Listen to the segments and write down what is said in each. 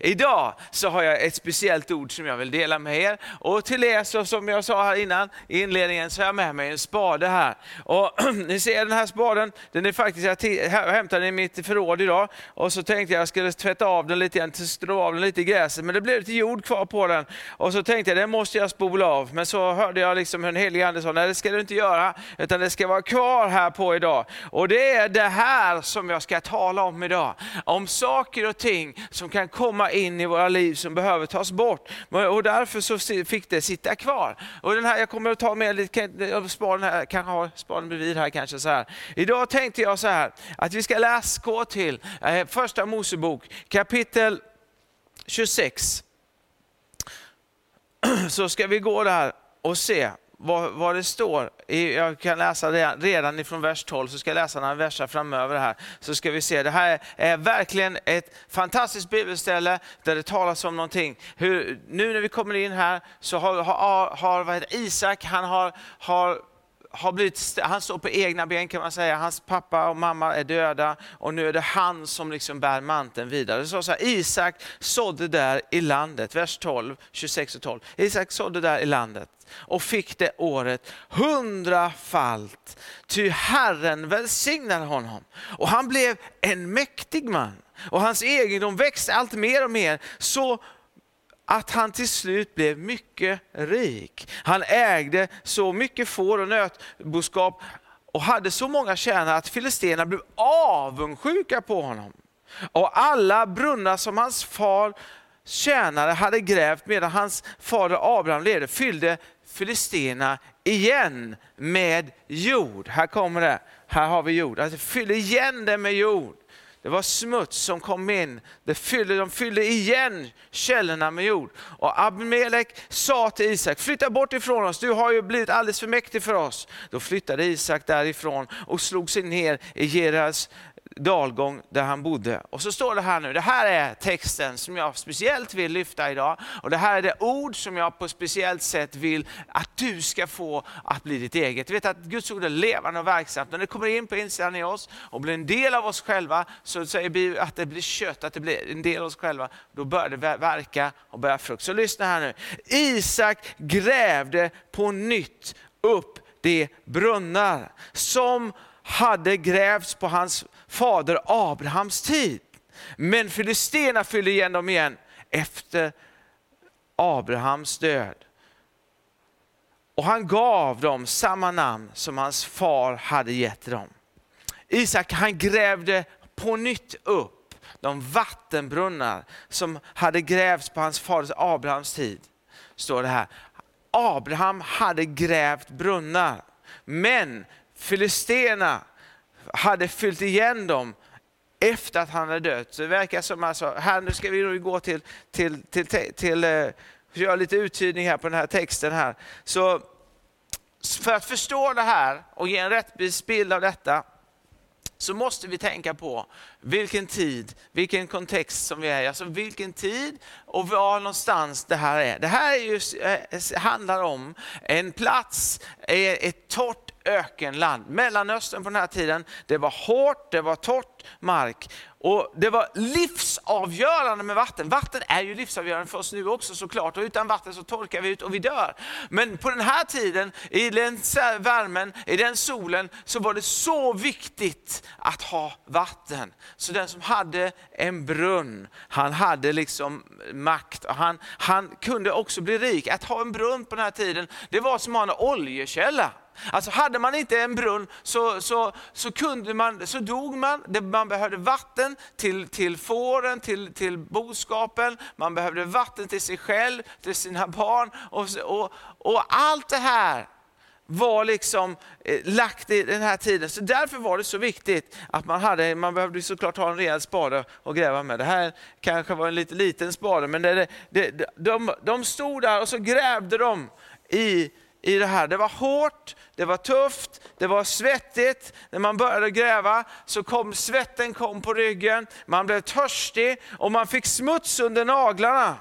Idag så har jag ett speciellt ord som jag vill dela med er. Och till er, så som jag sa här innan i inledningen, så har jag med mig en spade här. Och ni ser den här spaden, den är faktiskt, jag hämtade den i mitt förråd idag. Och så tänkte jag att jag skulle tvätta av den lite grann, strå av den lite i gräset, men det blev lite jord kvar på den. Och så tänkte jag, den måste jag spola av. Men så hörde jag liksom hur en helig ande sa, nej det ska du inte göra, utan det ska vara kvar här på idag. Och det är det här som jag ska tala om idag. Om saker och ting som kan komma in i våra liv som behöver tas bort. Och därför så fick det sitta kvar. Och den här, jag kommer att ta med lite, spaden här, kanske ha spaden bredvid här kanske så här. Idag tänkte jag så här, att vi ska läsa, gå till eh, första Mosebok kapitel 26. Så ska vi gå där och se vad, vad det står. Jag kan läsa redan, redan ifrån vers 12, så ska jag läsa några verser framöver här. Så ska vi se, det här är verkligen ett fantastiskt bibelställe där det talas om någonting. Hur, nu när vi kommer in här så har, har, har Isak, han har, har har blivit, han står på egna ben kan man säga. Hans pappa och mamma är döda och nu är det han som liksom bär manteln vidare. Det står så här, Isak sådde där i landet, vers 12, 26 och 12. Isak sådde där i landet och fick det året hundrafalt. Ty Herren välsignade honom och han blev en mäktig man. Och hans egendom växte allt mer och mer så att han till slut blev mycket rik. Han ägde så mycket får och nötboskap och hade så många tjänare att filisterna blev avundsjuka på honom. Och alla brunnar som hans far tjänare hade grävt medan hans fader Abraham levde fyllde filisterna igen med jord. Här kommer det, här har vi jord. Alltså fyll igen det med jord. Det var smuts som kom in. Det fyllde, de fyllde igen källorna med jord. Och Abimelek sa till Isak, flytta bort ifrån oss, du har ju blivit alldeles för mäktig för oss. Då flyttade Isak därifrån och slog sig ner i Geras dalgång där han bodde. Och så står det här nu, det här är texten som jag speciellt vill lyfta idag. Och det här är det ord som jag på speciellt sätt vill att du ska få att bli ditt eget. Du vet att Guds ord är levande och verksamt. När det kommer in på insidan i oss och blir en del av oss själva, så säger vi att det blir kött, att det blir en del av oss själva, då börjar det verka och bära frukt. Så lyssna här nu. Isak grävde på nytt upp de brunnar som hade grävts på hans fader Abrahams tid. Men filisterna fyllde igen dem igen efter Abrahams död. Och han gav dem samma namn som hans far hade gett dem. Isak han grävde på nytt upp de vattenbrunnar som hade grävts på hans faders Abrahams tid. Står det här. Abraham hade grävt brunnar, men Filisterna hade fyllt igen dem efter att han hade dött. Så det verkar som alltså, här nu ska vi nog gå till, till, till, till, till uh, göra lite uttydning här på den här texten här. Så för att förstå det här och ge en rättvis bild av detta så måste vi tänka på vilken tid, vilken kontext som vi är i. Alltså vilken tid och var någonstans det här är. Det här är just, eh, handlar om en plats, eh, ett torrt ökenland. Mellanöstern på den här tiden, det var hårt, det var torrt mark. Och det var livsavgörande med vatten. Vatten är ju livsavgörande för oss nu också såklart. Och utan vatten så torkar vi ut och vi dör. Men på den här tiden, i den värmen, i den solen, så var det så viktigt att ha vatten. Så den som hade en brunn, han hade liksom makt. Och han, han kunde också bli rik. Att ha en brunn på den här tiden, det var som att ha en oljekälla. Alltså hade man inte en brunn så, så, så, kunde man, så dog man. Man behövde vatten till, till fåren, till, till boskapen, man behövde vatten till sig själv, till sina barn. Och, och, och allt det här var liksom eh, lagt i den här tiden. Så därför var det så viktigt att man hade, man behövde såklart ha en rejäl spade att gräva med. Det här kanske var en lite liten spade, men det, det, de, de stod där och så grävde de i i det här. Det var hårt, det var tufft, det var svettigt. När man började gräva så kom svetten kom på ryggen, man blev törstig och man fick smuts under naglarna.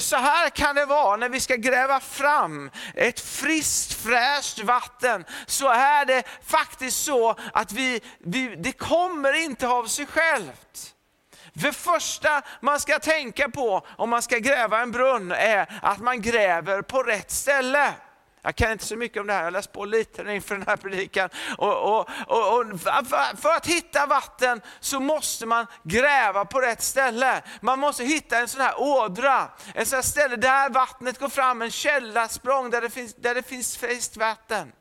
Så här kan det vara när vi ska gräva fram ett friskt fräscht vatten. Så är det faktiskt så att vi, vi, det kommer inte av sig självt. Det första man ska tänka på om man ska gräva en brunn är att man gräver på rätt ställe. Jag kan inte så mycket om det här, jag har läst på lite inför den här predikan. Och, och, och, och, för att hitta vatten så måste man gräva på rätt ställe. Man måste hitta en sån här ådra, en sån här ställe där vattnet går fram, en källarsprång där det finns, där det finns friskt vatten.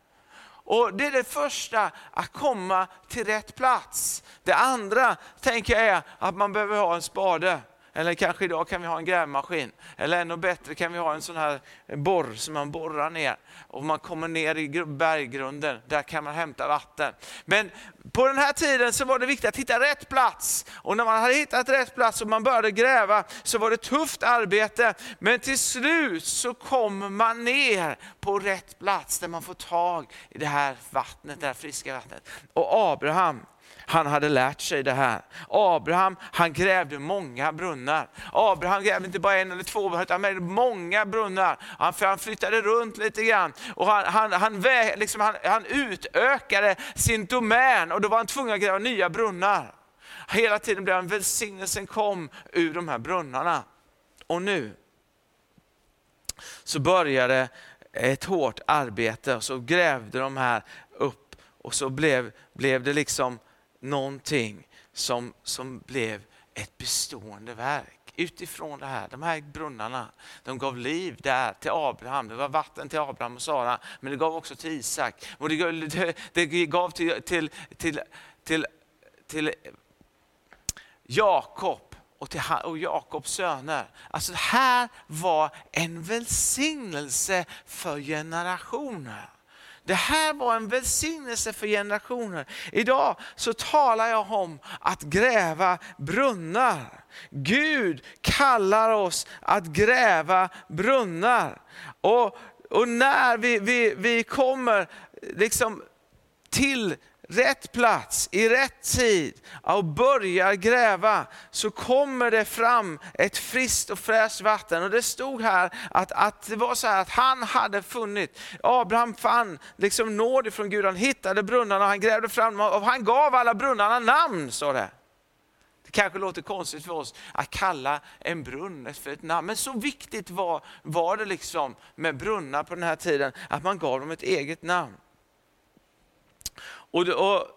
Och Det är det första, att komma till rätt plats. Det andra tänker jag är att man behöver ha en spade. Eller kanske idag kan vi ha en grävmaskin. Eller ännu bättre kan vi ha en sån här borr som man borrar ner. Och man kommer ner i berggrunden, där kan man hämta vatten. Men på den här tiden så var det viktigt att hitta rätt plats. Och när man hade hittat rätt plats och man började gräva så var det tufft arbete. Men till slut så kommer man ner på rätt plats där man får tag i det här vattnet, det här friska vattnet. Och Abraham, han hade lärt sig det här. Abraham han grävde många brunnar. Abraham grävde inte bara en eller två, utan många brunnar. Han, han flyttade runt lite grann och han, han, han, liksom, han, han utökade sin domän och då var han tvungen att gräva nya brunnar. Hela tiden blev han välsignelsen kom ur de här brunnarna. Och nu så började ett hårt arbete och så grävde de här upp och så blev, blev det liksom någonting som, som blev ett bestående verk. Utifrån det här, de här brunnarna, de gav liv där till Abraham. Det var vatten till Abraham och Sara, men det gav också till Isak. Och det gav, det, det gav till, till, till, till, till Jakob och, till, och Jakobs söner. Alltså det här var en välsignelse för generationer. Det här var en välsignelse för generationer. Idag så talar jag om att gräva brunnar. Gud kallar oss att gräva brunnar. Och, och när vi, vi, vi kommer liksom till rätt plats, i rätt tid och börjar gräva så kommer det fram ett friskt och fräscht vatten. Och Det stod här att, att det var så att han hade funnit, Abraham fann liksom nåd ifrån Gud, han hittade brunnarna och han grävde fram dem och han gav alla brunnarna namn, står det. Det kanske låter konstigt för oss att kalla en brunn för ett namn, men så viktigt var, var det liksom med brunnar på den här tiden, att man gav dem ett eget namn. Och, och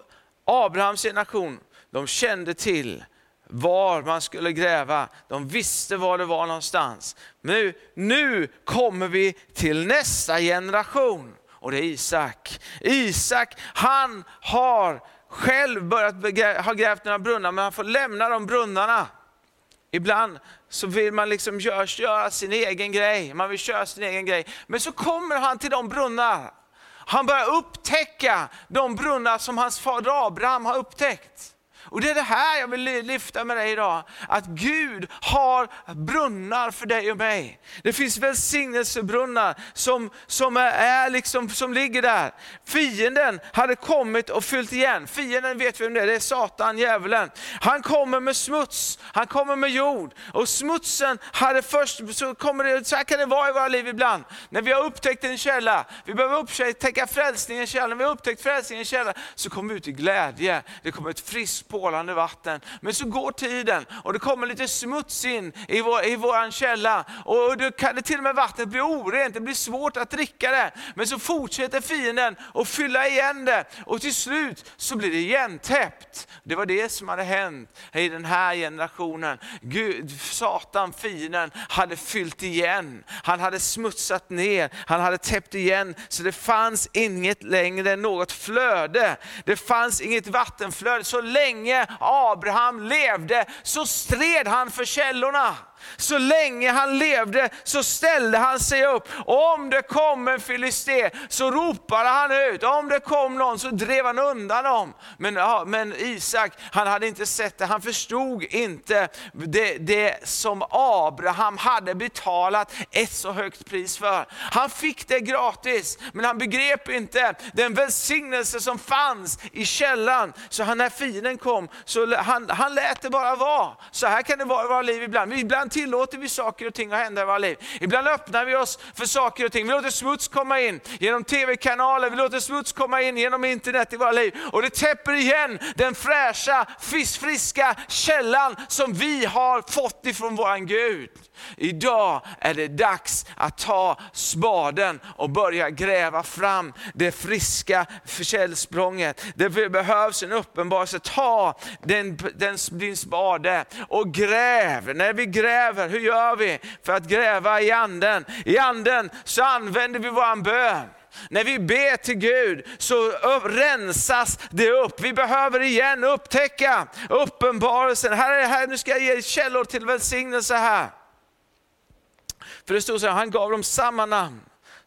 Abrahams generation, de kände till var man skulle gräva. De visste var det var någonstans. Nu, nu kommer vi till nästa generation och det är Isak. Isak, han har själv börjat ha grävt några brunnar, men han får lämna de brunnarna. Ibland så vill man liksom göra, göra sin egen grej, man vill köra sin egen grej. Men så kommer han till de brunnar han börjar upptäcka de brunnar som hans fader Abraham har upptäckt. Och Det är det här jag vill lyfta med dig idag. Att Gud har brunnar för dig och mig. Det finns välsignelsebrunnar som, som, är liksom, som ligger där. Fienden hade kommit och fyllt igen. Fienden vet vi vem det är, det är Satan, djävulen. Han kommer med smuts, han kommer med jord. Och smutsen hade först, så, kommer det, så här kan det vara i våra liv ibland. När vi har upptäckt en källa, vi behöver upptäcka frälsningens källa. När vi har upptäckt frälsningens källa så kommer vi ut i glädje. Det kommer ett friskt porlande vatten. Men så går tiden och det kommer lite smuts in i, vår, i våran källa. Och då kan det till och med vattnet bli orent, det blir svårt att dricka det. Men så fortsätter fienden att fylla igen det och till slut så blir det igentäppt. Det var det som hade hänt i den här generationen. Gud, Satan, fienden, hade fyllt igen. Han hade smutsat ner, han hade täppt igen så det fanns inget längre något flöde. Det fanns inget vattenflöde. Så länge länge Abraham levde så stred han för källorna. Så länge han levde så ställde han sig upp. Om det kom en filisté så ropade han ut. Om det kom någon så drev han undan dem. Men, ja, men Isak, han hade inte sett det. Han förstod inte det, det som Abraham hade betalat ett så högt pris för. Han fick det gratis, men han begrep inte den välsignelse som fanns i källan. Så han, när fienden kom, så han, han lät det bara vara. Så här kan det vara i våra liv ibland. Ibland Ibland tillåter vi saker och ting att hända i våra liv. Ibland öppnar vi oss för saker och ting. Vi låter smuts komma in genom tv-kanaler, vi låter smuts komma in genom internet i våra liv. Och det täpper igen den fräscha, friska källan som vi har fått ifrån våran Gud. Idag är det dags att ta spaden och börja gräva fram det friska källsprånget. Det behövs en uppenbarelse. Ta den, den, din spade och gräv. När vi gräver, hur gör vi för att gräva i anden? I anden så använder vi vår bön. När vi ber till Gud så rensas det upp. Vi behöver igen upptäcka uppenbarelsen. Här är, här, nu ska jag ge källor till välsignelse här. För det stod så här, han gav dem samma namn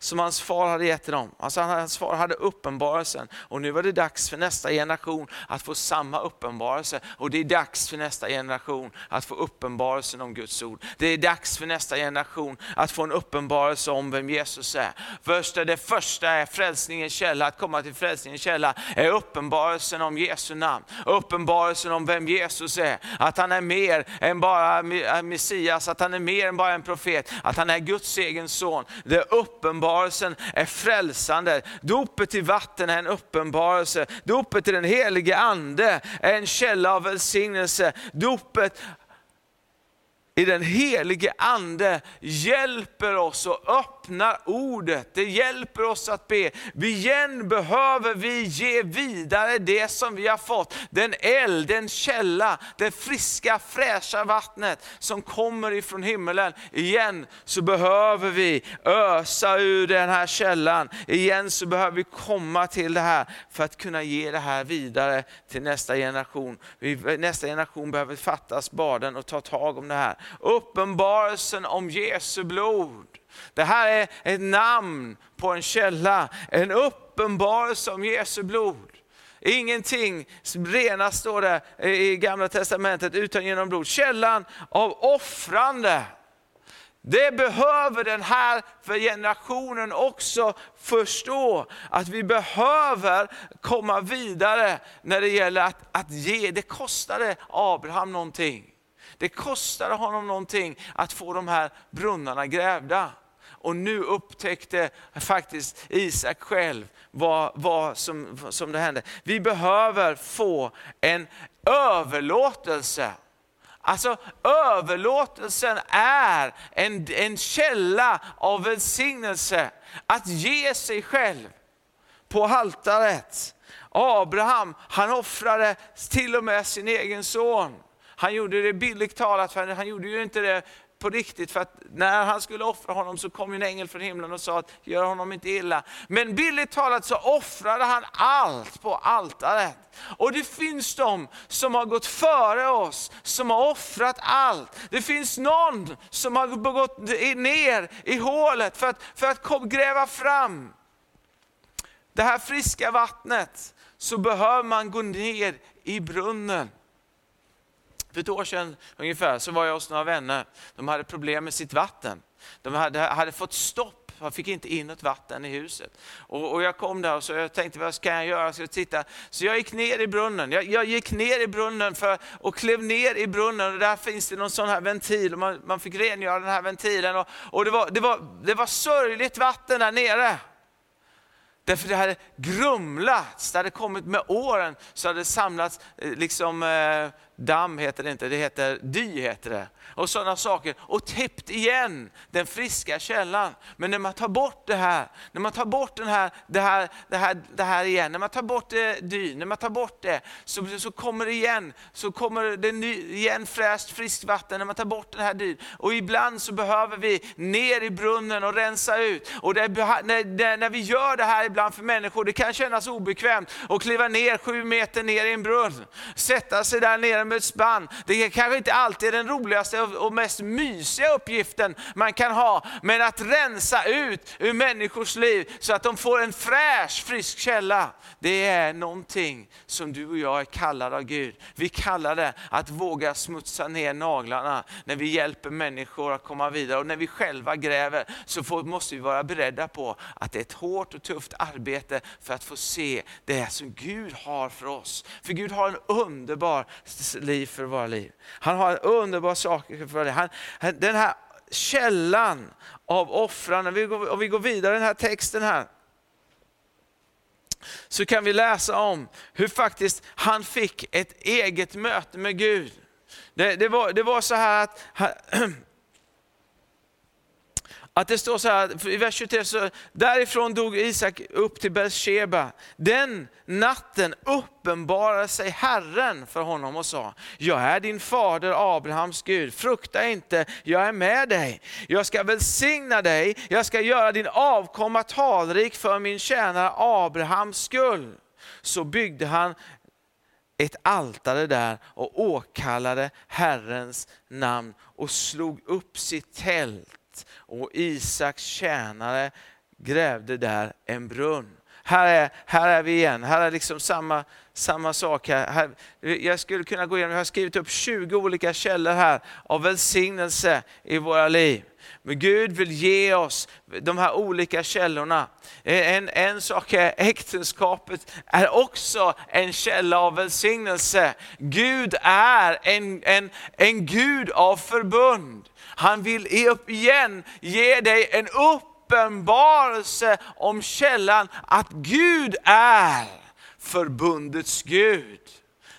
som hans far hade gett till dem. Alltså hans far hade uppenbarelsen och nu var det dags för nästa generation att få samma uppenbarelse. Och det är dags för nästa generation att få uppenbarelsen om Guds ord. Det är dags för nästa generation att få en uppenbarelse om vem Jesus är. Först det första är frälsningens källa, att komma till frälsningens källa är uppenbarelsen om Jesu namn. Uppenbarelsen om vem Jesus är. Att han är mer än bara eh, Messias, att han är mer än bara en profet, att han är Guds egen son. Det är uppenbar uppenbarelsen är frälsande. Dopet i vatten är en uppenbarelse. Dopet i den helige ande är en källa av välsignelse. Dopet i den helige ande hjälper oss att öppna öppnar ordet. Det hjälper oss att be. Igen behöver vi ge vidare det som vi har fått. Den eld, den källa, det friska fräscha vattnet som kommer ifrån himmelen. Igen så behöver vi ösa ur den här källan. Igen så behöver vi komma till det här för att kunna ge det här vidare till nästa generation. Nästa generation behöver fatta spaden och ta tag om det här. Uppenbarelsen om Jesu blod. Det här är ett namn på en källa, en uppenbarelse om Jesu blod. Ingenting rena står det i gamla testamentet utan genom blod. Källan av offrande. Det behöver den här för generationen också förstå, att vi behöver komma vidare när det gäller att, att ge. Det kostade Abraham någonting. Det kostade honom någonting att få de här brunnarna grävda. Och nu upptäckte faktiskt Isak själv vad, vad som, som det hände. Vi behöver få en överlåtelse. Alltså överlåtelsen är en, en källa av välsignelse. Att ge sig själv på altaret. Abraham, han offrade till och med sin egen son. Han gjorde det billigt talat, för han gjorde ju inte det på riktigt, för att när han skulle offra honom så kom en ängel från himlen och sa att gör honom inte illa. Men billigt talat så offrade han allt på altaret. Och det finns de som har gått före oss, som har offrat allt. Det finns någon som har gått ner i hålet för att, för att gräva fram det här friska vattnet. Så behöver man gå ner i brunnen. För ett år sedan ungefär så var jag hos några vänner. De hade problem med sitt vatten. De hade, hade fått stopp, de fick inte in något vatten i huset. Och, och jag kom där och så jag tänkte, vad ska jag göra? Jag titta. Så jag gick ner i brunnen. Jag, jag gick ner i brunnen för, och klev ner i brunnen och där finns det någon sån här ventil. Och man, man fick rengöra den här ventilen. Och, och det, var, det, var, det var sörjligt vatten där nere. Därför det hade grumlats, det hade kommit med åren, så hade det samlats eh, liksom, eh, damm heter det inte, det heter dy heter det. Och sådana saker. Och täppt igen den friska källan. Men när man tar bort det här, när man tar bort den här, det, här, det, här, det här igen, när man tar bort det, dy, när man tar bort det, så, så kommer det igen, så kommer det ny, igen fräscht friskt vatten när man tar bort den här dyn. Och ibland så behöver vi ner i brunnen och rensa ut. Och det, när, när vi gör det här ibland för människor, det kan kännas obekvämt att kliva ner sju meter ner i en brunn, sätta sig där nere med ett spann. Det kanske inte alltid är den roligaste och mest mysiga uppgiften man kan ha, men att rensa ut ur människors liv så att de får en fräsch, frisk källa. Det är någonting som du och jag är kallade av Gud. Vi kallar det att våga smutsa ner naglarna när vi hjälper människor att komma vidare. Och när vi själva gräver så får, måste vi vara beredda på att det är ett hårt och tufft arbete för att få se det som Gud har för oss. För Gud har en underbar hans liv för våra liv. Han har underbara saker för våra liv. Han, den här källan av offrande, vi går, om vi går vidare i den här texten här, så kan vi läsa om hur faktiskt han fick ett eget möte med Gud. Det, det, var, det var så här att Att det står så här i vers 23, så därifrån dog Isak upp till Beersheba. Den natten uppenbarade sig Herren för honom och sa, jag är din fader Abrahams Gud, frukta inte, jag är med dig. Jag ska välsigna dig, jag ska göra din avkomma talrik för min tjänare Abrahams skull. Så byggde han ett altare där och åkallade Herrens namn och slog upp sitt tält och Isaks tjänare grävde där en brunn. Här är, här är vi igen, här är liksom samma, samma sak. Här. här. Jag skulle kunna gå igenom, jag har skrivit upp 20 olika källor här av välsignelse i våra liv. Men Gud vill ge oss de här olika källorna. Eh, en, en sak är äktenskapet är också en källa av välsignelse. Gud är en, en, en Gud av förbund. Han vill igen ge dig en uppenbarelse om källan att Gud är förbundets Gud.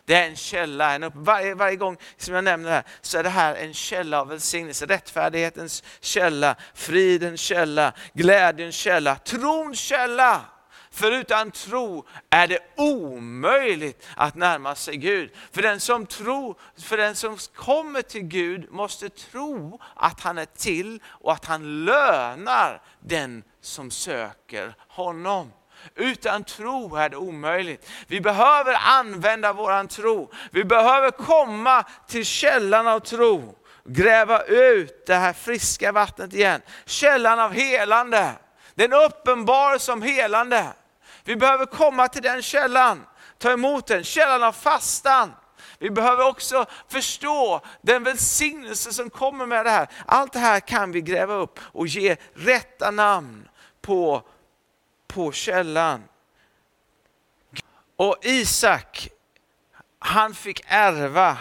Det är en källa, en upp, varje, varje gång som jag nämner det här så är det här en källa av välsignelse. Rättfärdighetens källa, fridens källa, glädjens källa, trons källa. För utan tro är det omöjligt att närma sig Gud. För den som, tror, för den som kommer till Gud måste tro att han är till och att han lönar den som söker honom. Utan tro är det omöjligt. Vi behöver använda våran tro. Vi behöver komma till källan av tro. Gräva ut det här friska vattnet igen. Källan av helande. Den uppenbar som helande. Vi behöver komma till den källan, ta emot den, källan av fastan. Vi behöver också förstå den välsignelse som kommer med det här. Allt det här kan vi gräva upp och ge rätta namn på, på källan. Och Isak, han fick ärva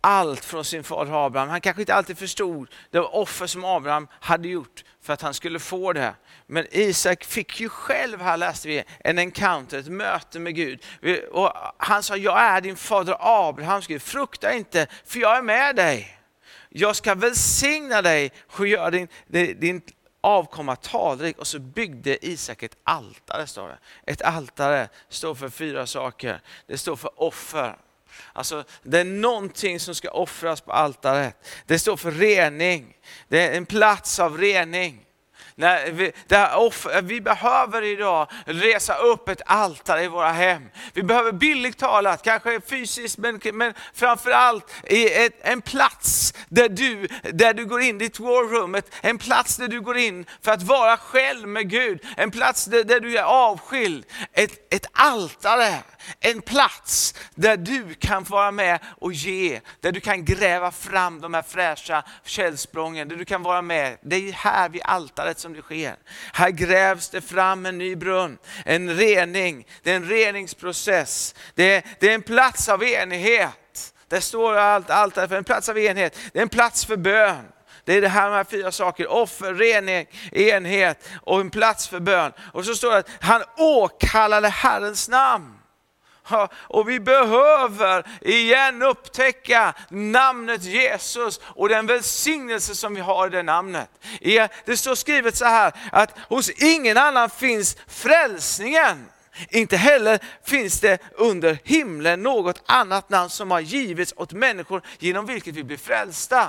allt från sin fader Abraham. Han kanske inte alltid förstod det offer som Abraham hade gjort för att han skulle få det. Men Isak fick ju själv, här läste vi, en encounter, ett möte med Gud. Och han sa, jag är din fader Abrahams Gud, frukta inte, för jag är med dig. Jag ska välsigna dig och göra din, din avkomma talrik. Och så byggde Isak ett altare, står det. Ett altare står för fyra saker. Det står för offer. Alltså, det är någonting som ska offras på altaret. Det står för rening. Det är en plats av rening. När vi, offer, vi behöver idag resa upp ett altare i våra hem. Vi behöver billigt talat, kanske fysiskt, men, men framförallt i ett, en plats där du, där du går in, ditt war room, ett, en plats där du går in för att vara själv med Gud. En plats där, där du är avskild. Ett, ett altare en plats där du kan vara med och ge, där du kan gräva fram de här fräscha källsprången, där du kan vara med. Det är här vid altaret som det sker. Här grävs det fram en ny brunn, en rening, det är en reningsprocess. Det är, det är en plats av enighet. Där står allt, altare för en plats av enhet, det är en plats för bön. Det är det här med fyra saker, offer, rening, enhet och en plats för bön. Och så står det att han åkallade Herrens namn. Och vi behöver igen upptäcka namnet Jesus och den välsignelse som vi har i det namnet. E, det står skrivet så här att hos ingen annan finns frälsningen. Inte heller finns det under himlen något annat namn som har givits åt människor genom vilket vi blir frälsta.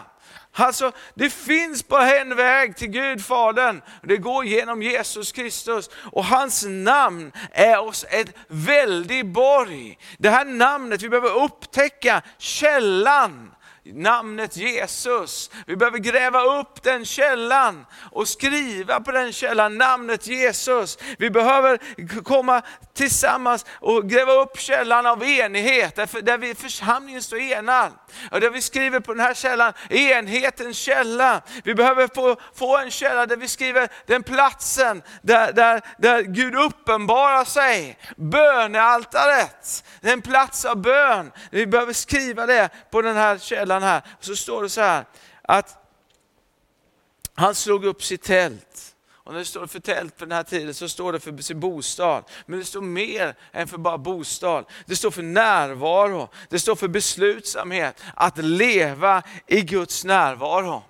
Alltså, det finns bara en väg till Gud Fadern. Det går genom Jesus Kristus och hans namn är oss ett väldigt borg. Det här namnet, vi behöver upptäcka källan namnet Jesus. Vi behöver gräva upp den källan och skriva på den källan namnet Jesus. Vi behöver komma tillsammans och gräva upp källan av enighet, där, där vi församlingen står enad. Och där vi skriver på den här källan, enhetens källa. Vi behöver få, få en källa där vi skriver den platsen där, där, där Gud uppenbarar sig. Bönealtaret, en plats av bön. Vi behöver skriva det på den här källan här. Och så står det så här, att han slog upp sitt tält. Och när det står för tält på den här tiden så står det för sin bostad. Men det står mer än för bara bostad. Det står för närvaro, det står för beslutsamhet, att leva i Guds närvaro.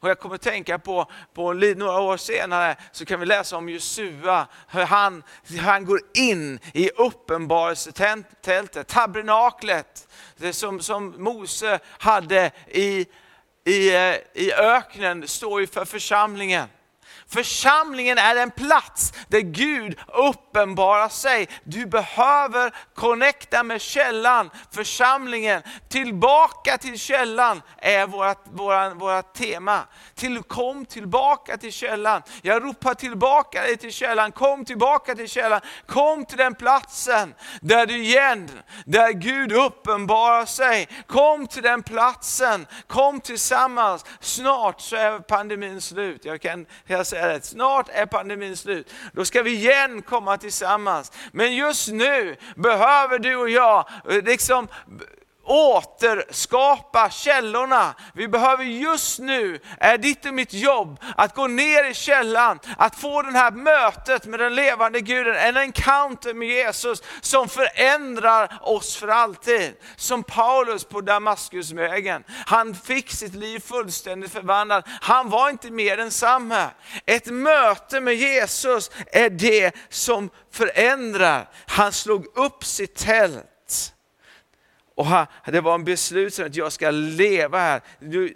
Och jag kommer att tänka på, på några år senare så kan vi läsa om Josua, hur han, han går in i uppenbarelsetältet, tabernaklet, det som, som Mose hade i, i, eh, i öknen, står ju för församlingen. Församlingen är en plats där Gud uppenbarar sig. Du behöver connecta med källan, församlingen. Tillbaka till källan är vårt, våra, våra tema. Till, kom tillbaka till källan. Jag ropar tillbaka dig till källan. Kom tillbaka till källan. Kom till den platsen där du igen, där Gud uppenbarar sig. Kom till den platsen. Kom tillsammans. Snart så är pandemin slut. Jag kan jag säga det. Snart är pandemin slut. Då ska vi igen komma tillsammans. Men just nu behöver du och jag eh, liksom återskapa källorna. Vi behöver just nu, är ditt och mitt jobb, att gå ner i källan, att få det här mötet med den levande guden, en encounter med Jesus som förändrar oss för alltid. Som Paulus på Damaskusvägen. Han fick sitt liv fullständigt förvandlat. Han var inte mer densamme. Ett möte med Jesus är det som förändrar. Han slog upp sitt tält och det var en beslutsamhet, att jag ska leva här.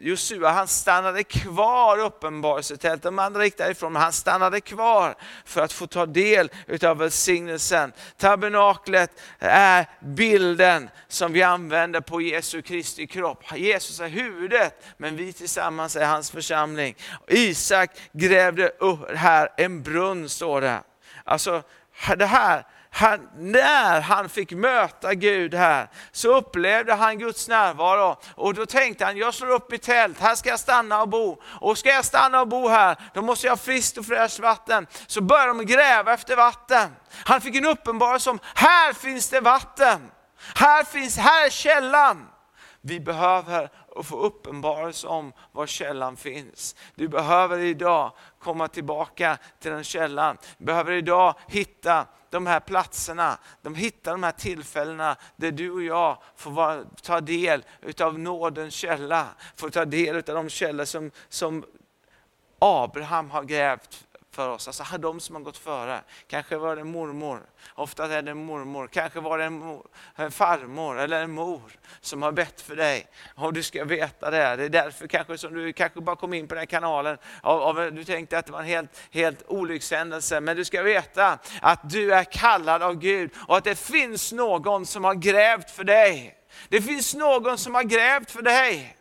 Josua han stannade kvar i uppenbarelsetältet, de andra gick därifrån, men han stannade kvar för att få ta del av välsignelsen. Tabernaklet är bilden som vi använder på Jesu Kristi kropp. Jesus är huvudet, men vi tillsammans är hans församling. Isak grävde upp här en brunn, står det. Alltså, det här han, när han fick möta Gud här så upplevde han Guds närvaro och då tänkte han, jag slår upp mitt tält, här ska jag stanna och bo. Och ska jag stanna och bo här, då måste jag ha friskt och fräscht vatten. Så började de gräva efter vatten. Han fick en uppenbarelse om, här finns det vatten. Här, finns, här är källan. Vi behöver få uppenbarelse om var källan finns. Du behöver idag komma tillbaka till den källan. Du behöver idag hitta de här platserna, de hittar de här tillfällena där du och jag får vara, ta del utav nådens källa, får ta del av de källor som, som Abraham har grävt för oss. Alltså de som har gått före. Kanske var det mormor, ofta är det mormor. Kanske var det en, mor, en eh, farmor eller en mor som har bett för dig. Och du ska veta det. Det är därför kanske som du kanske bara kom in på den här kanalen. Av, av, du tänkte att det var en helt, helt olyckshändelse. Men du ska veta att du är kallad av Gud och att det finns någon som har grävt för dig. Det finns någon som har grävt för dig.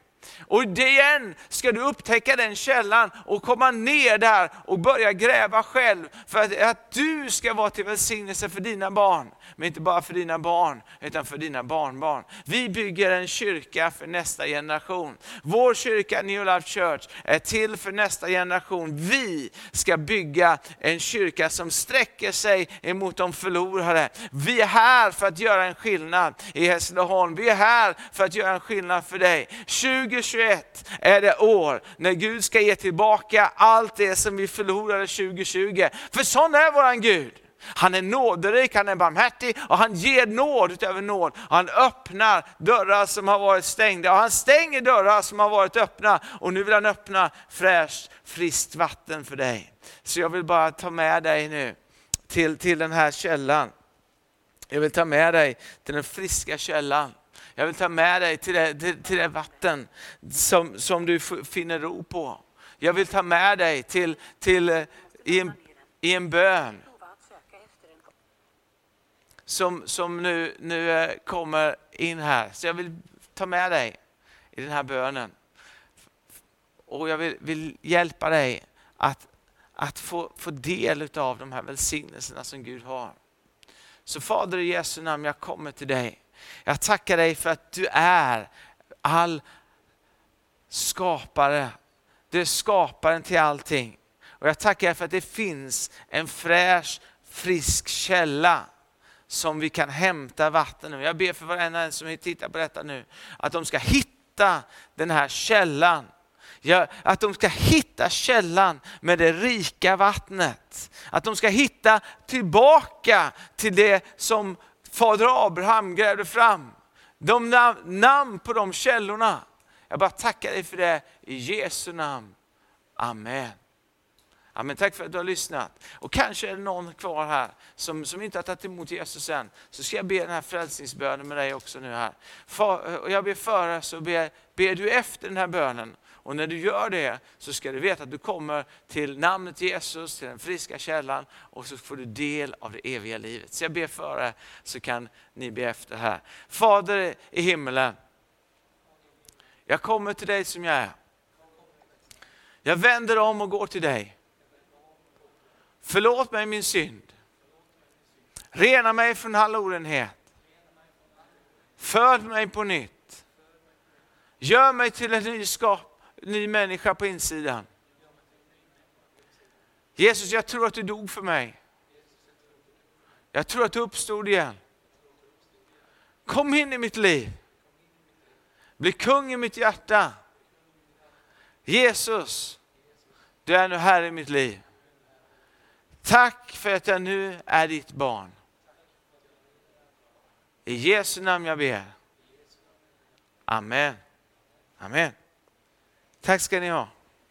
Och igen ska du upptäcka den källan och komma ner där och börja gräva själv. För att, att du ska vara till välsignelse för dina barn. Men inte bara för dina barn, utan för dina barnbarn. Vi bygger en kyrka för nästa generation. Vår kyrka New Life Church är till för nästa generation. Vi ska bygga en kyrka som sträcker sig emot de förlorade. Vi är här för att göra en skillnad i Hässleholm. Vi är här för att göra en skillnad för dig. 2021 är det år när Gud ska ge tillbaka allt det som vi förlorade 2020. För sån är våran Gud. Han är nåderik, han är barmhärtig och han ger nåd utöver nåd. Han öppnar dörrar som har varit stängda och han stänger dörrar som har varit öppna. Och nu vill han öppna fräscht, friskt vatten för dig. Så jag vill bara ta med dig nu till, till den här källan. Jag vill ta med dig till den friska källan. Jag vill ta med dig till det, till, till det vatten som, som du finner ro på. Jag vill ta med dig till, till, eh, i, en, i en bön som, som nu, nu eh, kommer in här. Så jag vill ta med dig i den här bönen. Och jag vill, vill hjälpa dig att, att få, få del av de här välsignelserna som Gud har. Så Fader i Jesu namn, jag kommer till dig. Jag tackar dig för att du är all skapare. Du är skaparen till allting. Och jag tackar dig för att det finns en fräsch, frisk källa som vi kan hämta vatten ur. Jag ber för varenda en som tittar på detta nu, att de ska hitta den här källan. Ja, att de ska hitta källan med det rika vattnet. Att de ska hitta tillbaka till det som fader Abraham grävde fram. De namn, namn på de källorna. Jag bara tackar dig för det i Jesu namn. Amen. Amen. Tack för att du har lyssnat. Och kanske är det någon kvar här som, som inte har tagit emot Jesus än. Så ska jag be den här frälsningsbönen med dig också nu här. För, och jag ber före så ber, ber du efter den här bönen. Och när du gör det så ska du veta att du kommer till namnet Jesus, till den friska källan och så får du del av det eviga livet. Så jag ber före så kan ni be efter här. Fader i himmelen, jag kommer till dig som jag är. Jag vänder om och går till dig. Förlåt mig min synd. Rena mig från all orenhet. Föd mig på nytt. Gör mig till en ny, skap, ny människa på insidan. Jesus, jag tror att du dog för mig. Jag tror att du uppstod igen. Kom in i mitt liv. Bli kung i mitt hjärta. Jesus, du är nu här i mitt liv. Tack för att jag nu är ditt barn. I Jesu namn jag ber. Amen. Amen. Tack ska ni ha.